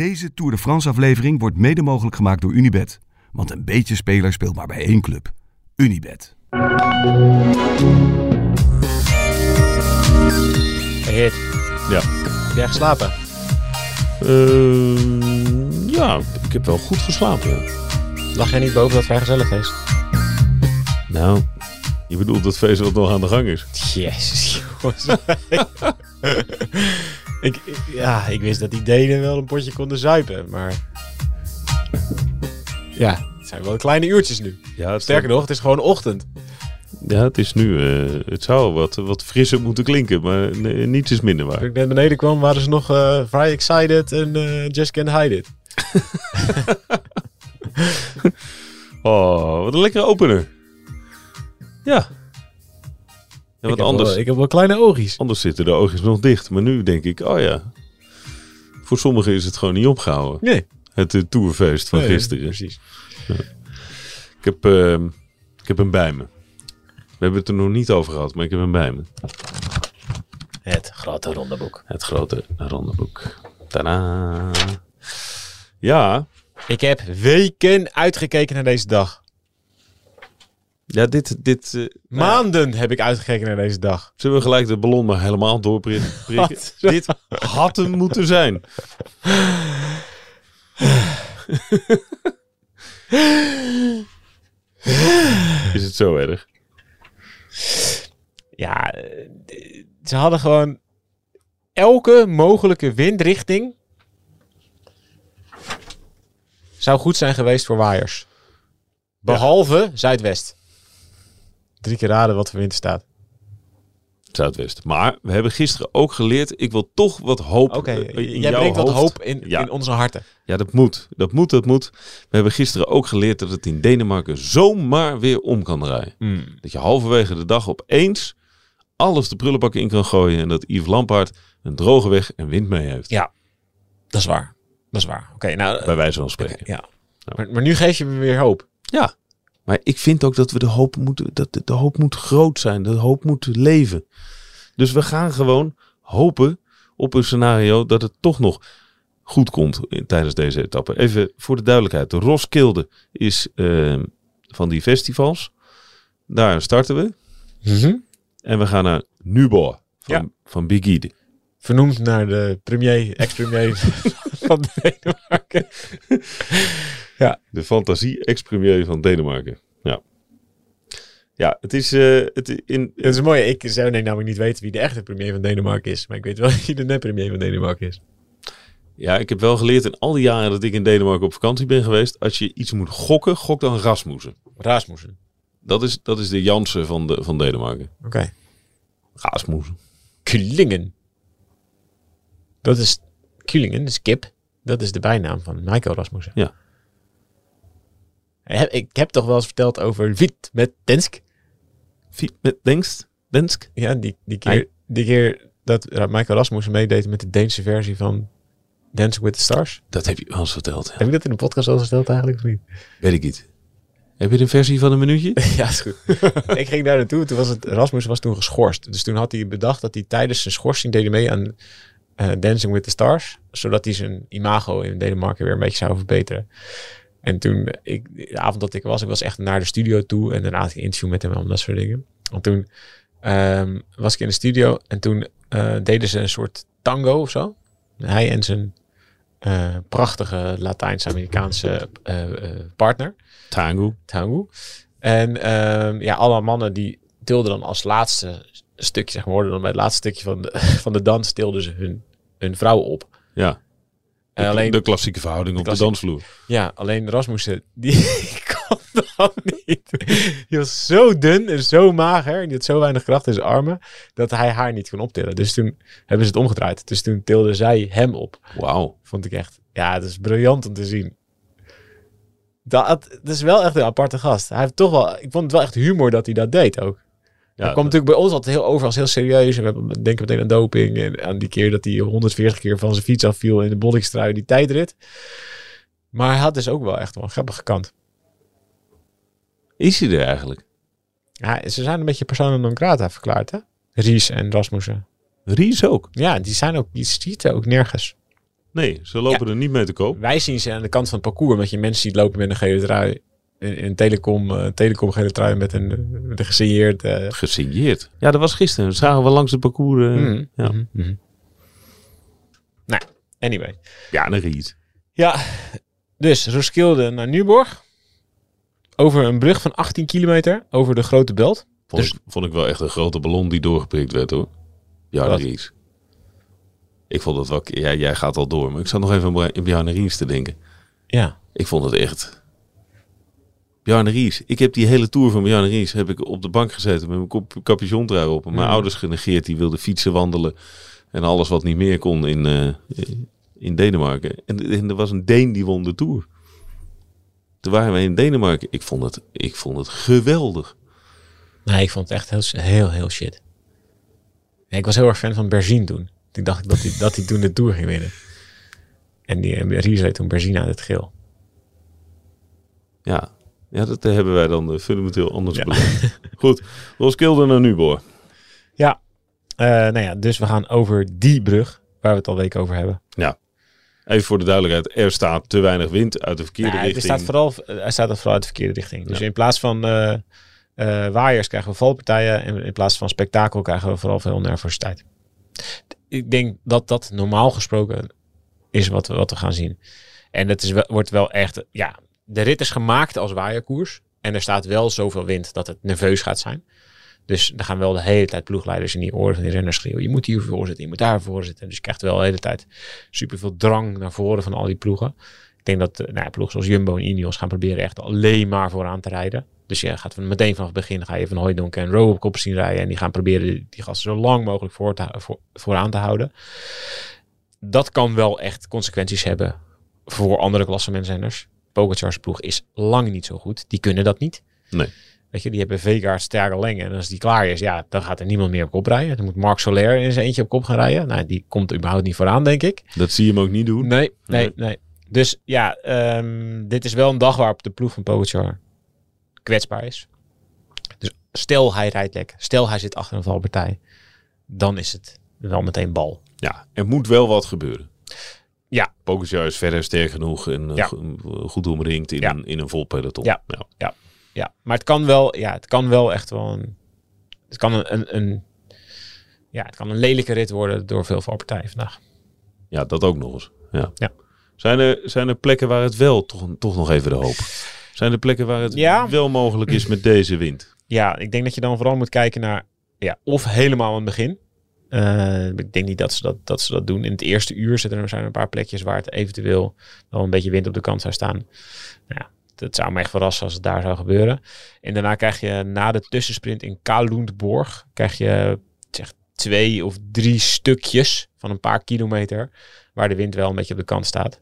Deze Tour de France aflevering wordt mede mogelijk gemaakt door Unibet. Want een beetje speler speelt maar bij één club. Unibet. Hey Ja. heb jij geslapen? Eh, ja, ik heb wel goed geslapen. Ja. Lag jij niet boven dat vrijgezellenfeest? Nou, je bedoelt dat feest wat nog aan de gang is? Jezus, jongens. ik, ja, ik wist dat die Denen wel een potje konden zuipen, maar... Ja, het zijn wel kleine uurtjes nu. Ja, Sterker nog, het is gewoon ochtend. ja, het is nu. eh, het zou wat, wat frisser moeten klinken, maar nee, niets is minder Toen waar. ik net beneden kwam, waren ze nog eh vrij excited en eh, just can't hide it. Oh, wat een lekkere opener. Ja. Ja, ik, want heb anders, wel, ik heb wel kleine oogjes. anders zitten de oogjes nog dicht. Maar nu denk ik, oh ja. Voor sommigen is het gewoon niet opgehouden. Nee, Het eh, tourfeest van nee, gisteren. Precies. Ik heb, ehm, ik heb hem bij me. We hebben het er nog niet over gehad, maar ik heb hem bij me. Het grote rondeboek. Het grote ronde boek. Tadaa. Ja, Ik heb weken uitgekeken naar deze dag. Ja dit, dit eh, Maanden heb ik uitgekeken naar deze dag. zullen we gelijk de ballon maar helemaal doorprikken. Dit had hem moeten zijn. Is het zo erg? Ja, eh, ze hadden gewoon elke mogelijke windrichting zou goed zijn geweest voor waaiers. Behalve zuidwest. Drie keer raden wat voor wind er staat. Zuidwest. Maar we hebben gisteren ook geleerd, ik wil toch wat hoop Oké, eh, in jij brengt wat hoop in, Ja. in onze harten. Ja, dat moet. Dat moet, dat moet. We hebben gisteren ook geleerd dat het in Denemarken zomaar weer om kan draaien. Dat je halverwege de dag opeens alles de prullenbak in kan gooien. En dat Yves Lampaard een droge weg en wind mee heeft. Ja, dat is waar. Dat is waar. Oké, nou... Bij wijze van spreken. ja. Maar, maar nu geef je me weer hoop. Ja. Maar ik vind ook dat we de hoop moeten, dat de, de hoop moet groot zijn. De hoop moet leven. Dus we gaan gewoon hopen op een scenario dat het toch nog goed komt in, tijdens deze etappe. Even voor de duidelijkheid. De Roskilde is ehm, van die festivals. Daar starten we. En we gaan naar Nubo van, Ja. van Big. Vernoemd naar de premier, ex-premier van Denemarken. De fantasie ex-premier van Denemarken. Ja. Ja, het is... eh, het, in, Dat is mooi. Ik zou nee, namelijk niet weten wie de echte premier van Denemarken is. Maar ik weet wel wie de net-premier van Denemarken is. Ja, ik heb wel geleerd in al die jaren dat ik in Denemarken op vakantie ben geweest. Als je iets moet gokken, gok dan Rasmussen. Rasmussen. Dat is, dat is de Jansen van, de, van Denemarken. Oké. Rasmussen. Kulingen. Dat is... Kulingen, is kip. Dat is de bijnaam van Michael Rasmussen. Ja. Ik heb, toch wel eens verteld over Wit met Densk. Fiet met Denst? Densk? Ja, die, die, keer, die keer dat Michael Rasmussen meedeed met de Deense versie van Dancing with the Stars. Dat heb je wel eens verteld. Ja. Heb ik dat in de podcast al verteld eigenlijk of niet? Weet ik niet. Heb je een versie van een minuutje? Ja, is goed. ik ging daar naartoe. Toen was het, Rasmus was toen geschorst. Dus toen had hij bedacht dat hij tijdens zijn schorsing deed mee aan eh, Dancing with the Stars. Zodat hij zijn imago in Denemarken weer een beetje zou verbeteren. En toen, ik, de avond dat ik was, ik was echt naar de studio toe. En daarna had ik een interview met hem en dat soort dingen. En toen ehm, was ik in de studio en toen eh, deden ze een soort tango of zo. Hij en zijn eh, prachtige Latijns-Amerikaanse partner. Tango. Tango. En ehm, ja, alle mannen die tilden dan als laatste stukje, zeg maar, hoorden dan bij het laatste stukje van de, van de dans, tilden ze hun, hun vrouw op. Ja. En alleen, de klassieke verhouding op de dansvloer. ja, alleen Rasmussen, die kon dat niet. Die was zo dun en zo mager, en die had zo weinig kracht in zijn armen, dat hij haar niet kon optillen. Dus toen hebben ze het omgedraaid. Dus toen tilde zij hem op. Wauw. Vond ik echt, ja, het is briljant om te zien. Dat, dat is wel echt een aparte gast. Hij heeft toch wel, ik vond het wel echt humor dat hij dat deed ook. Ja, dat kwam natuurlijk bij ons altijd heel over als heel serieus. En we denken meteen aan doping. En aan die keer dat hij 140 keer van zijn fiets afviel in de bollingstrui, die tijdrit. Maar hij had dus ook wel echt wel een grappige kant. Is hij er eigenlijk? Ja, ze zijn een beetje persona non grata verklaard, hè? Ries en Rasmussen. Ries ook. Ja, die zijn ook, die ziet ook nergens. Nee, ze lopen er niet mee te koop. Wij zien ze aan de kant van het parcours, omdat je mensen ziet lopen met een gele trui. In een telecom, eh, telecom gele trui met een, met een gesigneerd... eh, Gesigneerd. Ja, dat was gisteren. Dat zagen we langs het parcours. mhm, ja. mhm. Nou, anyway. ja, een riet. Ja, dus Roskilde naar Nieuwborg. Over een brug van 18 kilometer over de Grote Belt. Vond, Dus- ik, vond ik wel echt een grote ballon die doorgeprikt werd hoor. Ja, Ries. Ik vond het wel... Ja, jij gaat al door. Maar ik zat nog even aan Ries te denken. Ja. Ik vond het echt... Bjarne Ries. Ik heb die hele tour van Bjarne Ries heb ik op de bank gezeten met mijn kop- capuchontrui op. En mijn Mm. ouders genegeerd. Die wilden fietsen, wandelen. En alles wat niet meer kon in, eh, in Denemarken. En, en er was een Deen die won de tour. Toen waren we in Denemarken. Ik vond het, ik vond het geweldig. Nee, ik vond het echt heel, heel, heel shit. Nee, ik was heel erg fan van Berzin toen. Toen dacht ik dat hij, dat hij toen de Tour ging winnen. En die en Ries reed toen Berzin uit het geel. Ja, ja dat eh, hebben wij dan eh, fundamenteel anders Ja. bedacht. Goed, Roskilde naar Nubor. Ja. Eh, nou ja, dus we gaan over die brug, waar we het al weken over hebben. Even voor de duidelijkheid, er staat te weinig wind uit de verkeerde Nou, er richting. staat vooral, er staat vooral uit de verkeerde richting. Dus Ja. in plaats van eh, eh, waaiers krijgen we valpartijen. En in plaats van spektakel krijgen we vooral veel nervositeit. Ik denk dat dat normaal gesproken is wat we, wat we gaan zien. En het is wordt wel echt... Ja, de rit is gemaakt als waaierkoers. En er staat wel zoveel wind dat het nerveus gaat zijn. Dus er gaan wel de hele tijd ploegleiders in die oren van die renners schreeuwen. Je moet hier voorzitten, je moet daar voorzitten. Dus je krijgt wel de hele tijd superveel drang naar voren van al die ploegen. Ik denk dat eh, nou ploegen zoals Jumbo en Ineos gaan proberen echt alleen maar vooraan te rijden. Dus je gaat van meteen vanaf het begin ga je van Hooijdonk en Rowe op kop zien rijden. En die gaan proberen die, die gasten zo lang mogelijk voor te, voor, vooraan te houden. Dat kan wel echt consequenties hebben voor andere klassementsrenners. Pogacar's ploeg is lang niet zo goed. Die kunnen dat niet. Nee. Weet je, die hebben Vegaard, sterke Lengen. En als die klaar is, ja, dan gaat er niemand meer op kop rijden. Dan moet Marc Soler in zijn eentje op kop gaan rijden. Nou, die komt überhaupt niet vooraan, denk ik. Dat zie je hem ook niet doen. Nee, nee, Nee. nee. Dus ja, ehm, dit is wel een dag waarop de ploeg van Pogacar kwetsbaar is. Dus stel hij rijdt lekker, stel hij zit achter een valpartij, dan is het wel meteen bal. Ja, er moet wel wat gebeuren. Ja. Pogacar is verder sterk genoeg en eh, Ja. go- goed omringd in, Ja. een, in een vol peloton. Ja. Ja, maar het kan wel, ja, het kan wel echt wel een, het kan een, een, een ja, het kan een lelijke rit worden door veel valpartijen vandaag. Ja, dat ook nog eens. Ja. Ja. Zijn, er, zijn er plekken waar het wel toch, toch nog even de hoop? Zijn er plekken waar het Ja. wel mogelijk is met deze wind? Ja, ik denk dat je dan vooral moet kijken naar, ja, of helemaal aan het begin. Eh, ik denk niet dat ze dat, dat ze dat doen. In het eerste uur zitten er, zijn een paar plekjes waar het eventueel wel een beetje wind op de kant zou staan. Nou ja, dat zou me echt verrassen als het daar zou gebeuren. En daarna krijg je na de tussensprint in Kalundborg, krijg je zeg, twee of drie stukjes van een paar kilometer waar de wind wel een beetje op de kant staat.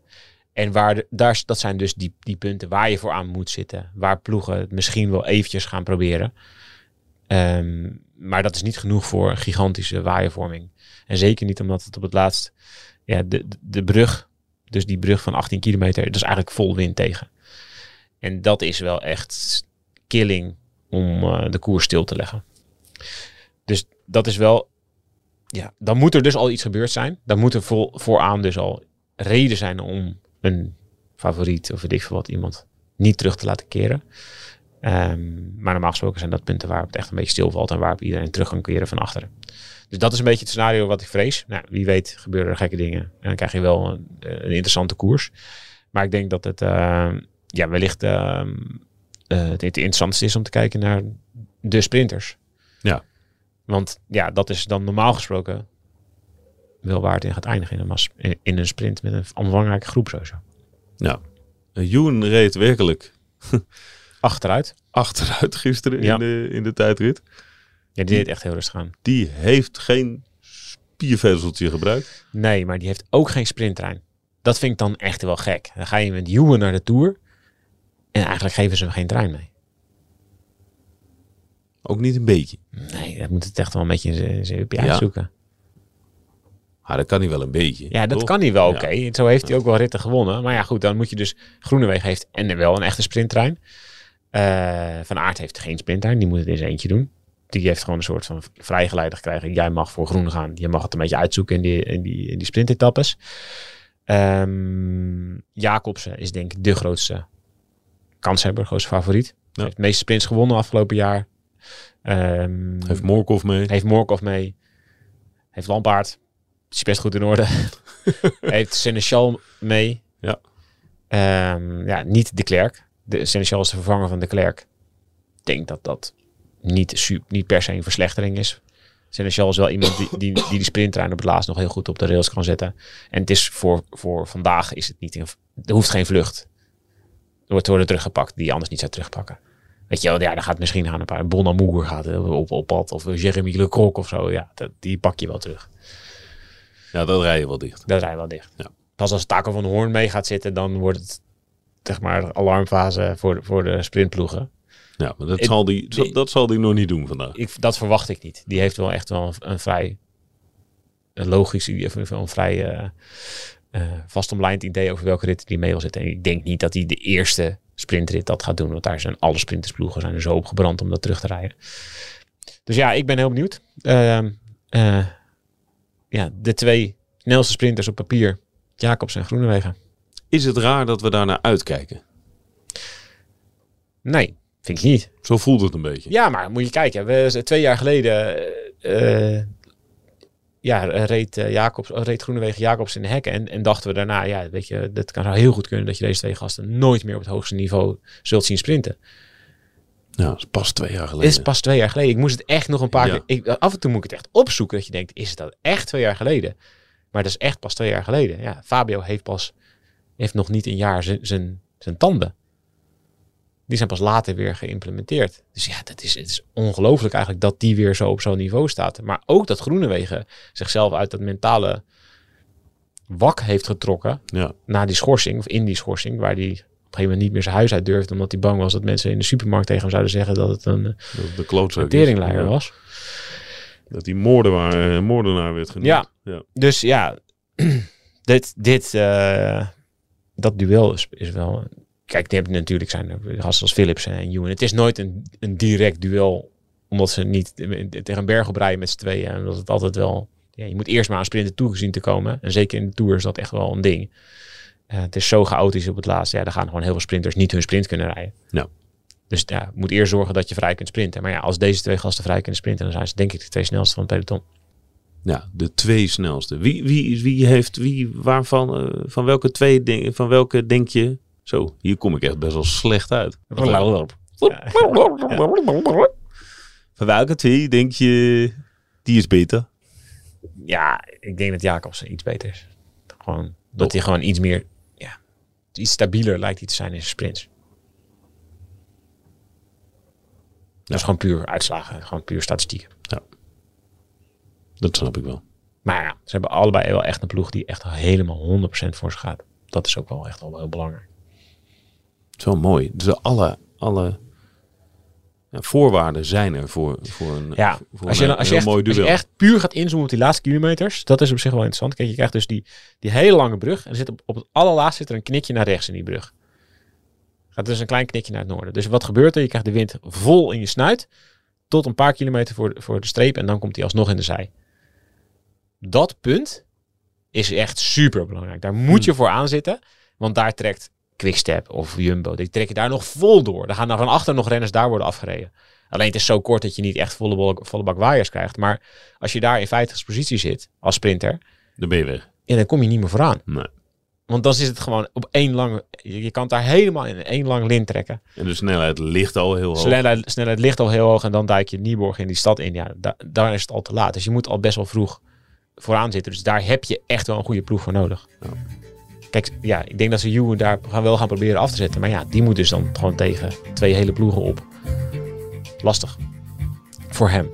En waar daar, dat zijn dus die, die punten waar je voor aan moet zitten. Waar ploegen het misschien wel eventjes gaan proberen. Ehm, maar dat is niet genoeg voor gigantische waaiervorming. En zeker niet omdat het op het laatst... Ja, de, de, de brug, dus die brug van 18 kilometer, dat is eigenlijk vol wind tegen. En dat is wel echt killing om eh, de koers stil te leggen. Dus dat is wel... Ja, dan moet er dus al iets gebeurd zijn. Dan moet er vol, vooraan dus al reden zijn om een favoriet of weet ik veel wat iemand niet terug te laten keren. Ehm, maar normaal gesproken zijn dat punten waarop het echt een beetje stilvalt en waarop iedereen terug kan keren van achteren. Dus dat is een beetje het scenario wat ik vrees. Nou, wie weet gebeuren er gekke dingen en dan krijg je wel een, een interessante koers. Maar ik denk dat het ehm, ja, wellicht ehm, eh, het interessantste is om te kijken naar de sprinters. Ja. Want ja, dat is dan normaal gesproken wel waar het in gaat eindigen in een, mas- in, in een sprint met een omvangrijke groep sowieso. Ja. Uh, Ewan reed werkelijk Achteruit. achteruit gisteren Ja. in, de, in de tijdrit. Ja, die deed echt heel rustig aan. Die heeft geen spiervezeltje gebruikt. Nee, maar die heeft ook geen sprinttrein. Dat vind ik dan echt wel gek. Dan ga je met Juwen naar de Tour. En eigenlijk geven ze hem geen trein mee. Ook niet een beetje. Nee, dat moet het echt wel een beetje in zijn- Ja. uitzoeken. Ah, dat kan hij wel een beetje. Ja, dat toch? kan hij wel Ja. oké. Zo heeft hij ook wel ritten gewonnen. Maar ja, goed, dan moet je dus... Groenewegen heeft en wel een echte sprinttrein. Eh, van Aert heeft geen sprinttrein. Die moet het in zijn eentje doen. Die heeft gewoon een soort van vrijgeleide gekregen. Jij mag voor groen gaan. Je mag het een beetje uitzoeken in die, in die, in die sprintetappes. Ehm, Jacobsen is denk ik de grootste kanshebber, grootste favoriet. Ja. Heeft de meeste sprints gewonnen afgelopen jaar. Ehm, Heeft Morkov mee. heeft Morkov mee. Heeft Lampaard. Is best goed in orde. heeft Seneschal mee. Ja. Ehm, ja, niet de Klerk. De Seneschal is de vervanger van de Klerk. Ik denk dat dat niet, niet per se een verslechtering is. Seneschal is wel iemand die, die, die die sprinttrein op het laatst nog heel goed op de rails kan zetten. En het is voor, voor vandaag is het niet een, er hoeft geen vlucht. Er wordt worden teruggepakt die je anders niet zou terugpakken. Weet je wel, ja, dan gaat misschien aan een paar Bonamour gaat eh, op, op pad. Of Jeremy Lecroc of zo. Ja, dat, die pak je wel terug. Ja, dat rij je wel dicht. Dat rij je wel dicht. Ja. Pas als Taco van Hoorn mee gaat zitten, dan wordt het zeg maar alarmfase voor, de- voor de sprintploegen. Ja, maar dat, Ik- zal die, die- dat zal die nog niet doen vandaag. Ik, dat verwacht ik niet. Die heeft wel echt wel een, een vrij een logisch, een vrij eh, vastomlijnd idee over welke rit die mee wil zitten. En ik denk niet dat hij de eerste sprintrit dat gaat doen, want daar zijn alle sprintersploegen zijn er zo op gebrand om dat terug te rijden. Dus ja, ik ben heel benieuwd. Ehm, eh, ja, de twee snelste sprinters op papier, Jacobs en Groenewegen. Is het raar dat we daar naar uitkijken? Nee, vind ik niet. Zo voelt het een beetje. Ja, maar moet je kijken. We, twee jaar geleden eh, eh, ja, reed, eh, Jacobs, oh, reed Groenewegen Jacobs in de hekken. En, en dachten we daarna, ja, weet je, dat kan heel goed kunnen dat je deze twee gasten nooit meer op het hoogste niveau zult zien sprinten. Ja, dat is pas twee jaar geleden. is pas twee jaar geleden. Ik moest het echt nog een paar Ja. keer... Ik, af en toe moet ik het echt opzoeken dat je denkt, is dat echt twee jaar geleden? Maar dat is echt pas twee jaar geleden. Ja, Fabio heeft pas, heeft nog niet een jaar zijn- tanden. Die zijn pas later weer geïmplementeerd. Dus ja, dat is, het is ongelooflijk eigenlijk dat die weer zo op zo'n niveau staat. Maar ook dat Groenewegen zichzelf uit dat mentale wak heeft getrokken Ja, na die schorsing, of in die schorsing, waar die op een gegeven moment niet meer zijn huis uit durfde, omdat hij bang was dat mensen in de supermarkt tegen hem zouden zeggen dat het een dat de klootzak Ja, was. Dat die moordenaar, eh, moordenaar werd genoemd. Ja. ja. Dus ja, dit, dit eh, dat duel is, is wel... Kijk, die hebben natuurlijk zijn er gasten als Philips en Ewan. Het is nooit een, een direct duel, omdat ze niet tegen een berg op rijden met z'n tweeën. En dat het altijd wel... Ja, je moet eerst maar aan sprinten toegezien te komen. En zeker in de Tour is dat echt wel een ding. Eh, het is zo chaotisch op het laatste. Ja, daar gaan gewoon heel veel sprinters niet hun sprint kunnen rijden. Ja. Dus ja, je moet eerst zorgen dat je vrij kunt sprinten. Maar ja, als deze twee gasten vrij kunnen sprinten, dan zijn ze denk ik de twee snelste van het peloton. Ja, de twee snelste. Wie, wie, wie heeft, wie, waarvan, eh, van welke twee dingen, van welke denk je? Zo, hier kom ik echt best wel slecht uit. Van welke twee denk je, die is beter? Ja, ik denk dat Jacobsen iets beter is. Gewoon, dat hij gewoon iets meer, ja, iets stabieler lijkt hij te zijn in zijn sprints. Dat is gewoon puur uitslagen, gewoon puur statistieken. Dat snap ik wel. Maar ja, ze hebben allebei wel echt een ploeg die echt helemaal 100% voor ze gaat. Dat is ook wel echt wel heel belangrijk. Het is wel mooi. Dus alle, alle ja, voorwaarden zijn er voor, voor een, Ja, voor als een je, als, je heel echt, mooi als duel. je echt puur gaat inzoomen op die laatste kilometers, dat is op zich wel interessant. Kijk, je krijgt dus die, die hele lange brug. En er zit op, op het allerlaatste zit er een knikje naar rechts in die brug. Gaat dus een klein knikje naar het noorden. Dus wat gebeurt er? Je krijgt de wind vol in je snuit. Tot een paar kilometer voor voor de streep. En dan komt hij alsnog in de zij. Dat punt is echt super belangrijk. Daar moet je voor aanzitten. Want daar trekt Quickstep of Jumbo. Die trekken daar nog vol door. Dan gaan er van achter nog renners daar worden afgereden. Alleen het is zo kort dat je niet echt volle, bol- volle bak waaiers krijgt. Maar als je daar in 50 positie zit als sprinter. Dan ben je weg. Ja, dan kom je niet meer vooraan. Nee. Want dan is het gewoon op één lange... Je, je kan het daar helemaal in één lang lint trekken. En de snelheid ligt al heel hoog. Snelheid, snelheid ligt al heel hoog en dan duik je Nieborg in die stad in. Ja, da- daar is het al te laat. Dus je moet al best wel vroeg vooraan zitten. Dus daar heb je echt wel een goede ploeg voor nodig. Ja. Kijk, ja, ik denk dat ze Juwen daar gaan wel gaan proberen af te zetten. Maar ja, die moet dus dan gewoon tegen twee hele ploegen op. Lastig. Voor hem.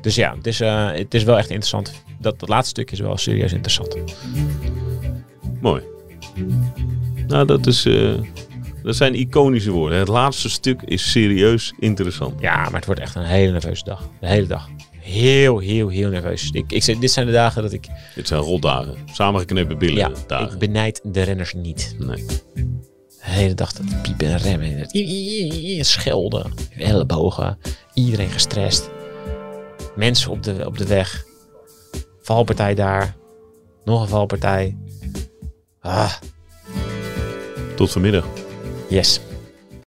Dus ja, het is, eh, het is wel echt interessant. Dat, dat laatste stuk is wel serieus interessant. Mooi. Nou, dat, is, eh, dat zijn iconische woorden. Het laatste stuk is serieus interessant. Ja, maar het wordt echt een hele nerveuze dag. De hele dag. Heel, heel, heel nerveus. Ik, ik, zeg, dit zijn de dagen dat ik... Dit zijn rotdagen. Samengeknepen billen Ja, dagen. ik benijd de renners niet. Nee. De hele dag dat piepen en remmen. en het i- i- i- Schelden. Ellebogen. Iedereen gestrest. Mensen op de, op de weg. Valpartij daar. Nog een valpartij. Ah, Tot vanmiddag. yes.